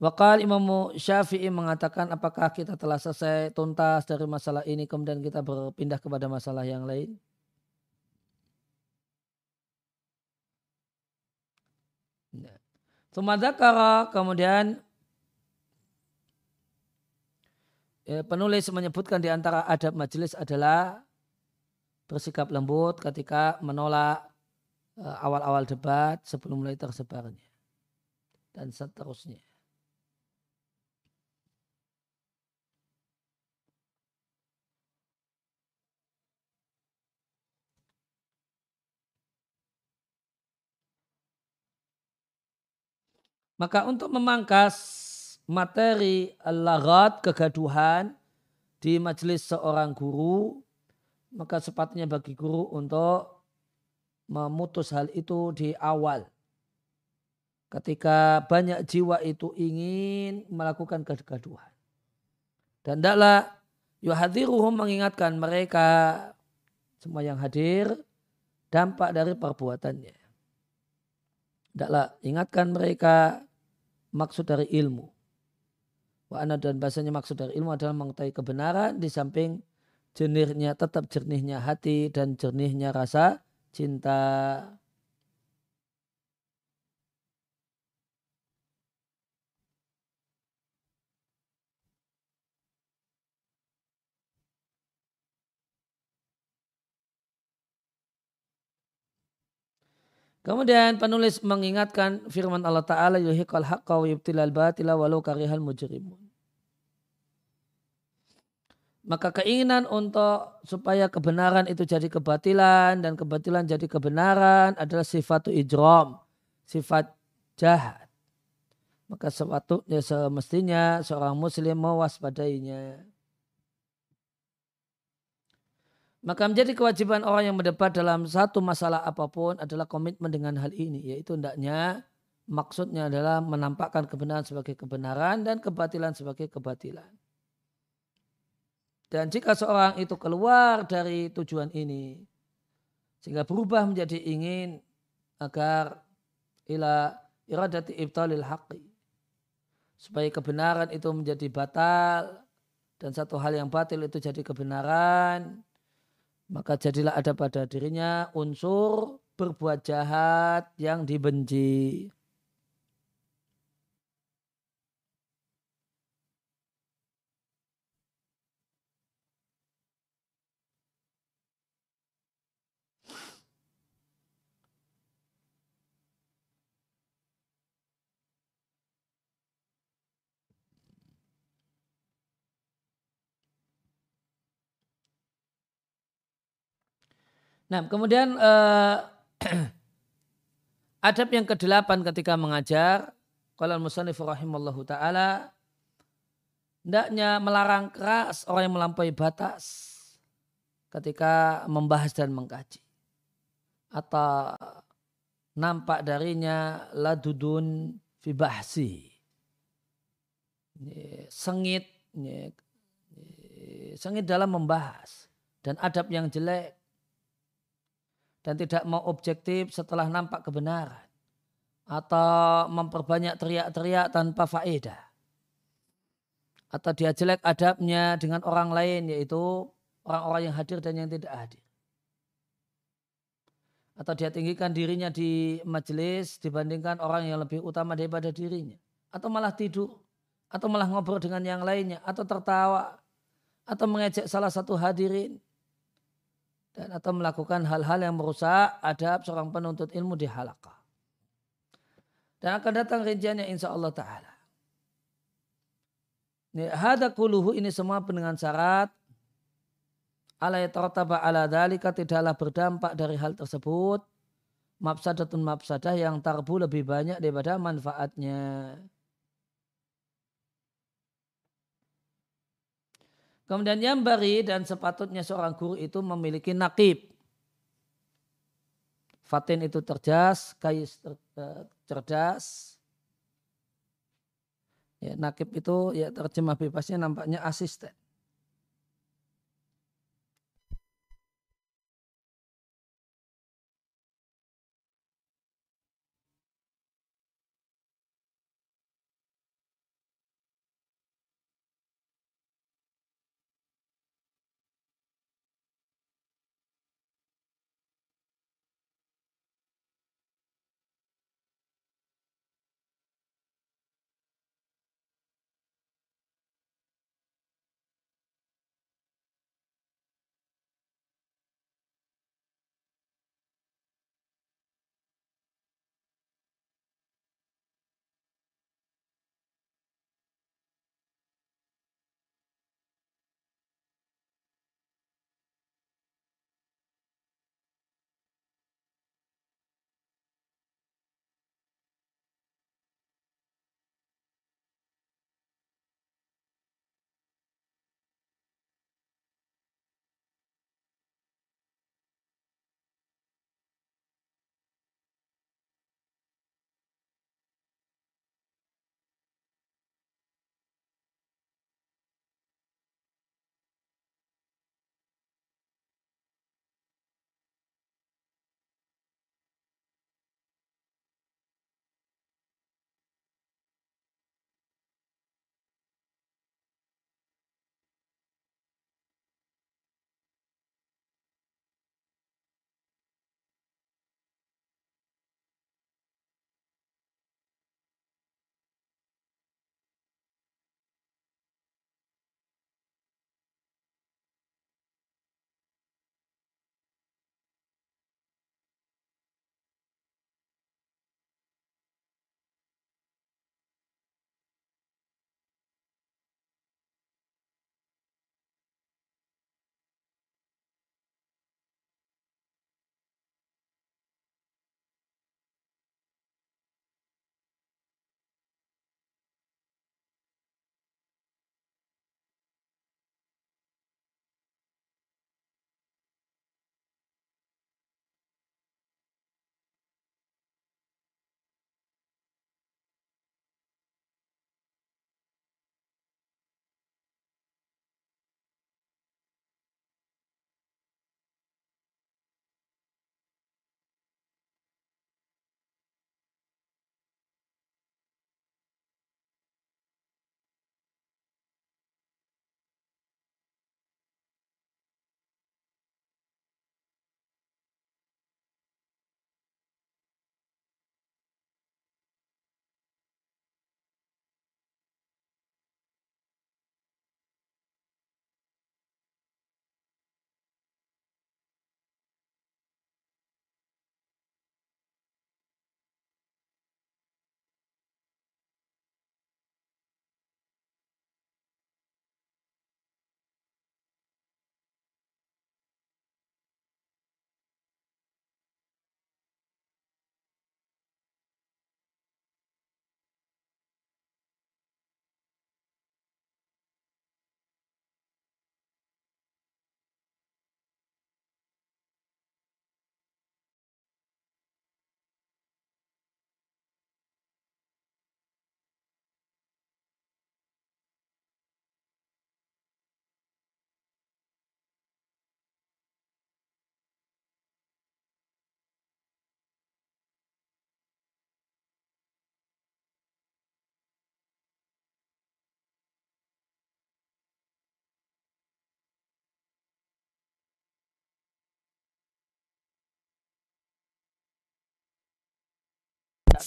Wakal Imam Syafi'i mengatakan apakah kita telah selesai tuntas dari masalah ini kemudian kita berpindah kepada masalah yang lain? Sumadakara kemudian ya, penulis menyebutkan di antara adab majelis adalah bersikap lembut ketika menolak eh, awal-awal debat sebelum mulai tersebarnya dan seterusnya. Maka untuk memangkas materi al-laghat, kegaduhan di majelis seorang guru, maka sepatutnya bagi guru untuk memutus hal itu di awal. Ketika banyak jiwa itu ingin melakukan kegaduhan. Dan tidaklah yuhadiruhum mengingatkan mereka semua yang hadir dampak dari perbuatannya. Tidaklah ingatkan mereka maksud dari ilmu. Wa dan bahasanya maksud dari ilmu adalah mengetahui kebenaran di samping jernihnya tetap jernihnya hati dan jernihnya rasa cinta. Kemudian penulis mengingatkan firman Allah Ta'ala yuhiqal haqqa wa yubtilal batila walau karihal mujrimun. Maka keinginan untuk supaya kebenaran itu jadi kebatilan dan kebatilan jadi kebenaran adalah sifat ijrom, sifat jahat. Maka sepatutnya semestinya seorang muslim mewaspadainya. Maka menjadi kewajiban orang yang mendebat dalam satu masalah apa pun adalah komitmen dengan hal ini. Yaitu hendaknya maksudnya adalah menampakkan kebenaran sebagai kebenaran dan kebatilan sebagai kebatilan. Dan jika seorang itu keluar dari tujuan ini, sehingga berubah menjadi ingin agar ila iradati ibtalil haqqi. Supaya kebenaran itu menjadi batal dan satu hal yang batil itu jadi kebenaran maka jadilah ada pada dirinya unsur berbuat jahat yang dibenci. Nah, kemudian uh, *clears throat* adab yang kedelapan ketika mengajar, Qala al-musannif rahimallahu taala hendaknya melarang keras orang yang melampaui batas ketika membahas dan mengkaji. Atau nampak darinya ladudun fi bahsi. Sengit sengit dalam membahas. Dan adab yang jelek dan tidak mau objektif setelah nampak kebenaran. Atau memperbanyak teriak-teriak tanpa faedah. Atau dia jelek adabnya dengan orang lain yaitu orang-orang yang hadir dan yang tidak hadir. Atau dia tinggikan dirinya di majelis dibandingkan orang yang lebih utama daripada dirinya. Atau malah tidur. Atau malah ngobrol dengan yang lainnya. Atau tertawa. Atau mengejek salah satu hadirin dan atau melakukan hal-hal yang merusak adab seorang penuntut ilmu di halakah. Dan akan datang rinciannya insya Allah Ta'ala. Hada kuluhu ini semua dengan syarat alai tertaba ala dalika tidaklah berdampak dari hal tersebut mafsadatun mafsadah yang tarbu lebih banyak daripada manfaatnya. Kemudian yang bari dan sepatutnya seorang guru itu memiliki nakib. Fatin itu terjas, kais ter, eh, cerdas. Ya, nakib itu ya terjemah bebasnya nampaknya asisten.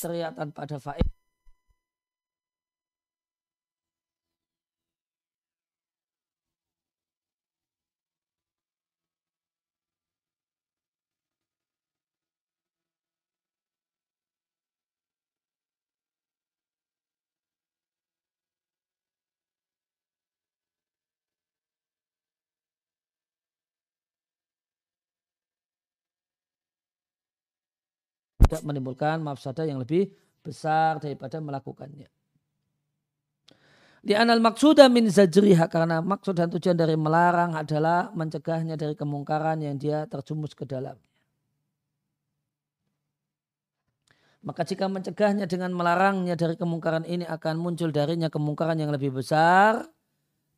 Berteriak tanpa ada faedah. Tidak menimbulkan mafsadah yang lebih besar daripada melakukannya. Di anal maksudah min zajriha karena maksud dan tujuan dari melarang adalah mencegahnya dari kemungkaran yang dia terjumus ke dalamnya. Maka jika mencegahnya dengan melarangnya dari kemungkaran ini akan muncul darinya kemungkaran yang lebih besar,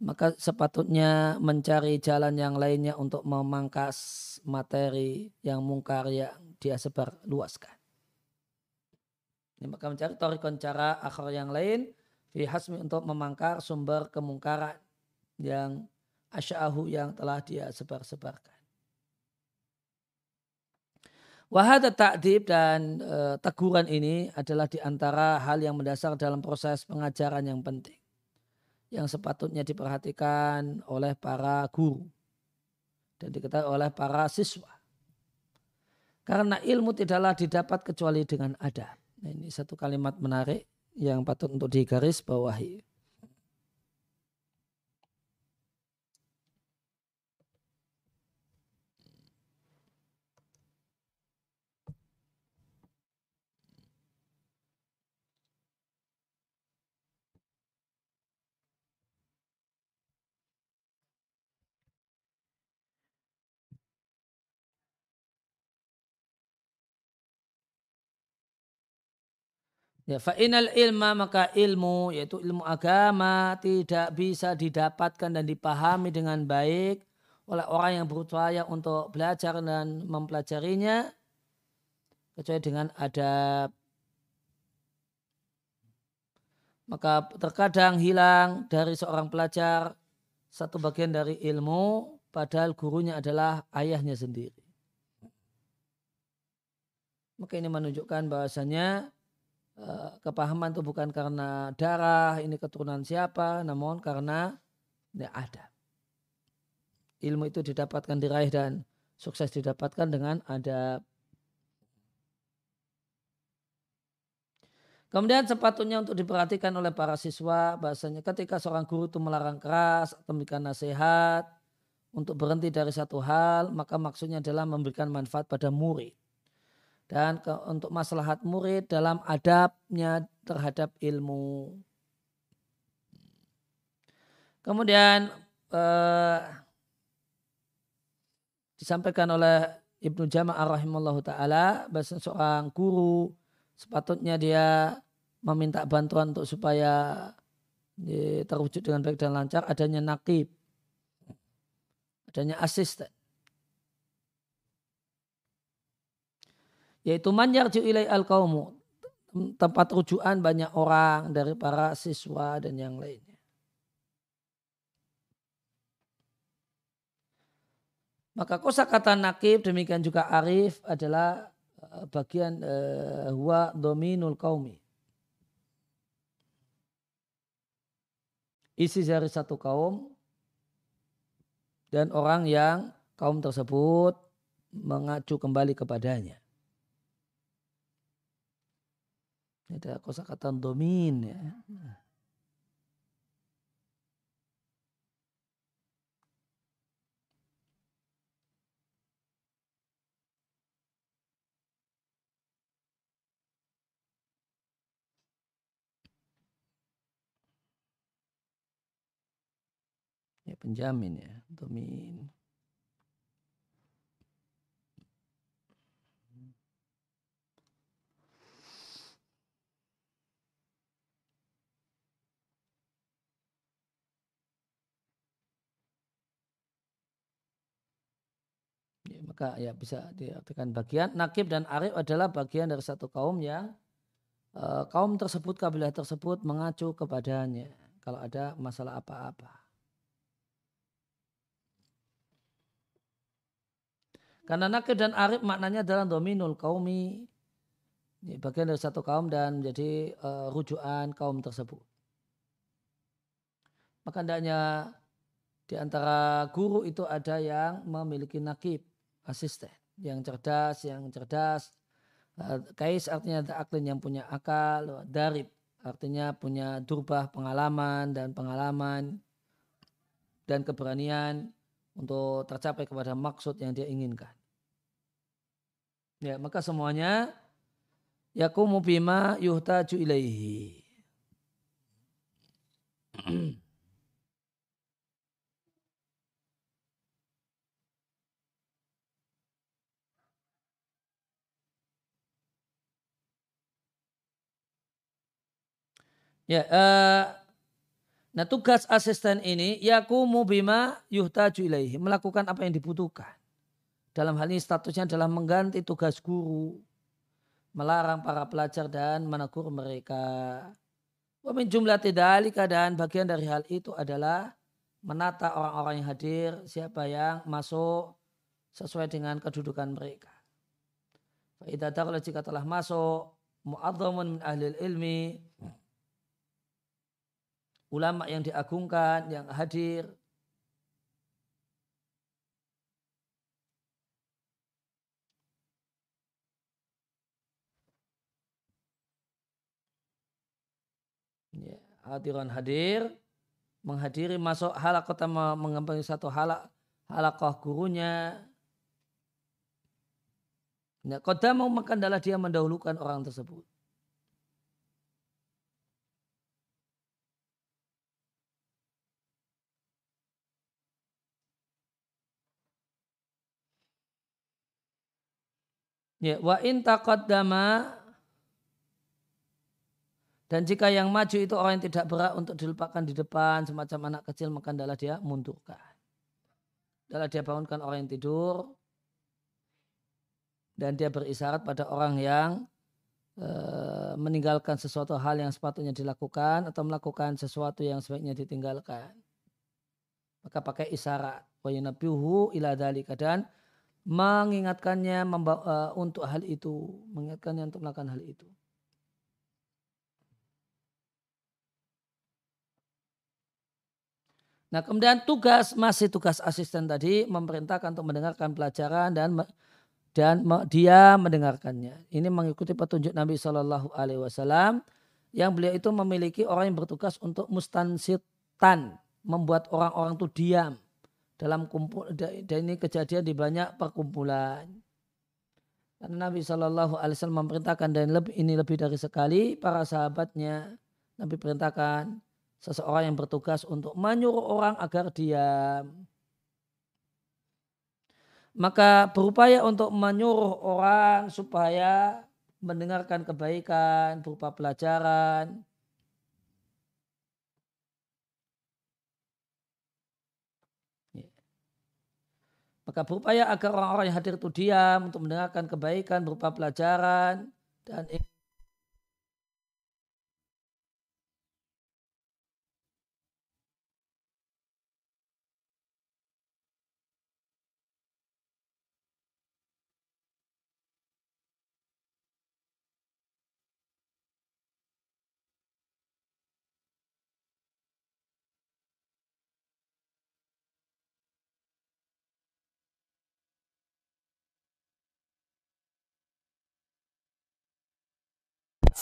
maka sepatutnya mencari jalan yang lainnya untuk memangkas materi yang mungkar yang dia sebar luaskan. Ini maka mencari torikon cara akhir yang lain fi hasmi untuk memangkar sumber kemungkaran yang asya'ahu yang telah dia sebar-sebarkan. Wahada takdib dan e, teguran ini adalah di antara hal yang mendasar dalam proses pengajaran yang penting. Yang sepatutnya diperhatikan oleh para guru. Dan diketahui oleh para siswa. Karena ilmu tidaklah didapat kecuali dengan adab. Nah, ini satu kalimat menarik yang patut untuk digaris bawahi. Ya, fa'inal ilma maka ilmu yaitu ilmu agama tidak bisa didapatkan dan dipahami dengan baik oleh orang yang berupaya untuk belajar dan mempelajarinya kecuali dengan adab. Maka terkadang hilang dari seorang pelajar satu bagian dari ilmu padahal gurunya adalah ayahnya sendiri. Maka ini menunjukkan bahwasanya kepahaman itu bukan karena darah, ini keturunan siapa, namun karena ya ada. Ilmu itu didapatkan diraih dan sukses didapatkan dengan ada. Kemudian sepatutnya untuk diperhatikan oleh para siswa bahasanya ketika seorang guru itu melarang keras atau memberikan nasihat untuk berhenti dari satu hal, maka maksudnya adalah memberikan manfaat pada murid dan ke, untuk maslahat murid dalam adabnya terhadap ilmu. Kemudian eh, disampaikan oleh Ibnu Jama'ah rahimallahu taala bahwa seorang guru sepatutnya dia meminta bantuan untuk supaya terwujud dengan baik dan lancar adanya nakib adanya asisten yaitu manjarju ilai al kaumu tempat rujukan banyak orang dari para siswa dan yang lainnya. Maka kosa kata nakib demikian juga arif adalah eh, bagian uh, huwa dominul kaumi. Isi dari satu kaum dan orang yang kaum tersebut mengacu kembali kepadanya. Ada kata domin ya. Ya penjamin ya, domin. Maka ya bisa diartikan bagian nakib dan arif adalah bagian dari satu kaum yang uh, kaum tersebut kabilah tersebut mengacu kepadanya kalau ada masalah apa-apa. Karena nakib dan arif maknanya adalah dominul kaumi bagian dari satu kaum dan menjadi uh, rujukan kaum tersebut. Maka hendaknya di antara guru itu ada yang memiliki nakib, asisten, yang cerdas, yang cerdas. Eh, kais artinya aklin yang punya akal, darib artinya punya durbah pengalaman dan pengalaman dan keberanian untuk tercapai kepada maksud yang dia inginkan. Ya, maka semuanya yakumu bima yuhtaju ilaihi. *clears throat* Ya, uh, nah tugas asisten ini yakumu bima yuhtaju ilaihi, melakukan apa yang dibutuhkan. Dalam hal ini statusnya adalah mengganti tugas guru, melarang para pelajar dan menegur mereka. Wamin jumlah tidak dan bagian dari hal itu adalah menata orang-orang yang hadir, siapa yang masuk sesuai dengan kedudukan mereka. Faidah kalau jika telah masuk mu'adzamun min ahli ilmi ulama yang diagungkan, yang hadir. Ya, hadiran hadir, menghadiri masuk halak kota mengambil satu halak halakoh gurunya. Ya, kota mau makan adalah dia mendahulukan orang tersebut. Ya, wa in taqaddama dan jika yang maju itu orang yang tidak berat untuk diletakkan di depan semacam anak kecil maka adalah dia mundurkan. Adalah dia bangunkan orang yang tidur dan dia berisyarat pada orang yang e, meninggalkan sesuatu hal yang sepatutnya dilakukan atau melakukan sesuatu yang sebaiknya ditinggalkan. Maka pakai isyarat wa ila dalika dan mengingatkannya membawa, uh, untuk hal itu, mengingatkannya untuk melakukan hal itu. Nah kemudian tugas masih tugas asisten tadi memerintahkan untuk mendengarkan pelajaran dan dan dia mendengarkannya. Ini mengikuti petunjuk Nabi Shallallahu Alaihi Wasallam yang beliau itu memiliki orang yang bertugas untuk mustansitan membuat orang-orang itu diam dalam kumpul dan ini kejadian di banyak perkumpulan. Karena Nabi Shallallahu Alaihi Wasallam memerintahkan dan lebih, ini lebih dari sekali para sahabatnya Nabi perintahkan seseorang yang bertugas untuk menyuruh orang agar diam. Maka berupaya untuk menyuruh orang supaya mendengarkan kebaikan berupa pelajaran, Maka berupaya agar orang-orang yang hadir itu diam untuk mendengarkan kebaikan berupa pelajaran dan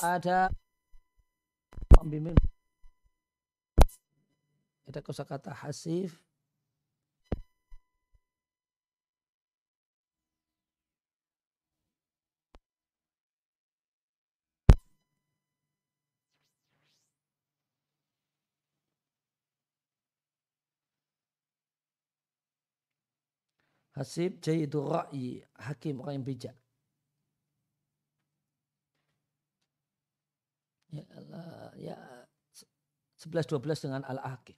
ada pembimbing ada kosakata hasif Hasib jayidur ra'i hakim orang yang bijak. Ya, ya 11-12 dengan Al-Aqil.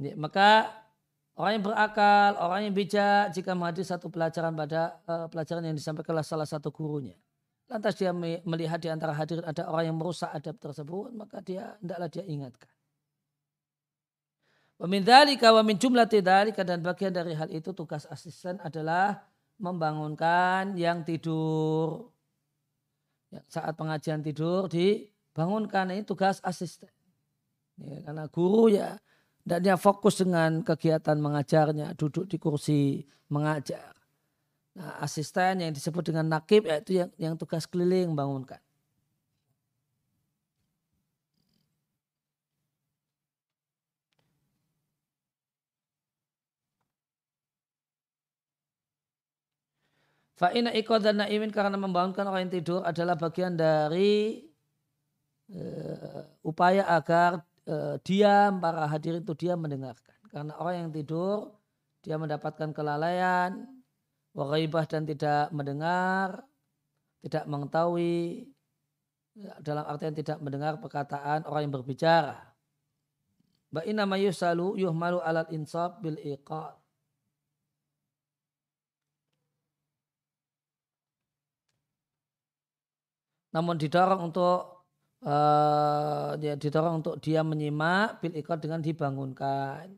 Ya, maka orang yang berakal, orang yang bijak jika menghadiri satu pelajaran pada uh, pelajaran yang disampaikan oleh salah satu gurunya. Lantas dia melihat di antara hadirin ada orang yang merusak adab tersebut, maka dia hendaklah dia ingatkan. Wa min dzalika wa min jumlati dan bagian dari hal itu tugas asisten adalah membangunkan yang tidur. Ya, saat pengajian tidur dibangunkan ini tugas asisten. Ya, karena guru ya dia fokus dengan kegiatan mengajarnya, duduk di kursi mengajar. Nah, asisten yang disebut dengan nakib yaitu yang, yang tugas keliling membangunkan. Fa'ina dan naimin karena membangunkan orang yang tidur adalah bagian dari uh, upaya agar uh, diam para hadirin itu diam mendengarkan. Karena orang yang tidur dia mendapatkan kelalaian, waraibah dan tidak mendengar, tidak mengetahui ya, dalam artian tidak mendengar perkataan orang yang berbicara. Ba'ina ma yusalu yuhmalu alat insab bil iqad. Namun didorong untuk uh, ya didorong untuk dia menyimak bil ikut dengan dibangunkan.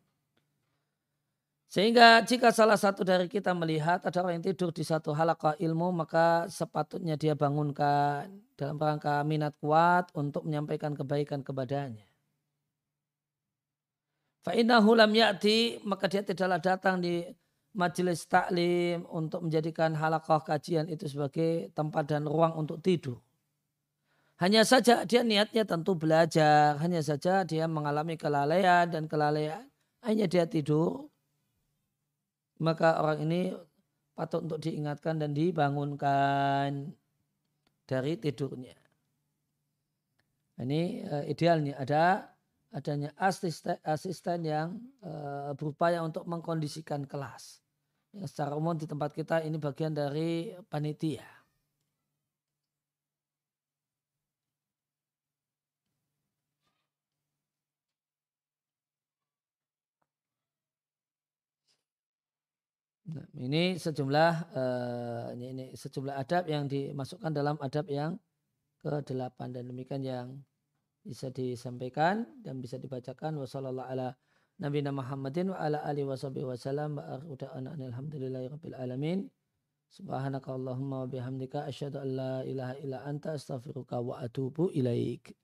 Sehingga jika salah satu dari kita melihat ada orang yang tidur di satu halaqah ilmu maka sepatutnya dia bangunkan dalam rangka minat kuat untuk menyampaikan kebaikan kepadanya. Fa'innahu lam ya'ti maka dia tidaklah datang di majelis taklim untuk menjadikan halaqah kajian itu sebagai tempat dan ruang untuk tidur. Hanya saja dia niatnya tentu belajar. Hanya saja dia mengalami kelalaian dan kelalaian. Hanya dia tidur. Maka orang ini patut untuk diingatkan dan dibangunkan dari tidurnya. Ini uh, idealnya ada adanya asisten, asisten yang uh, berupaya untuk mengkondisikan kelas. Yang secara umum di tempat kita ini bagian dari panitia. Nah, ini sejumlah uh, ini, sejumlah adab yang dimasukkan dalam adab yang ke-8 dan demikian yang bisa disampaikan dan bisa dibacakan. Wasallallahu ala Nabi Muhammadin wa ala alihi wasallam wa uda'ana alhamdulillahi rabbil alamin. Subhanaka allahumma wa bihamdika asyhadu an la ilaha illa anta astaghfiruka wa atubu ilaik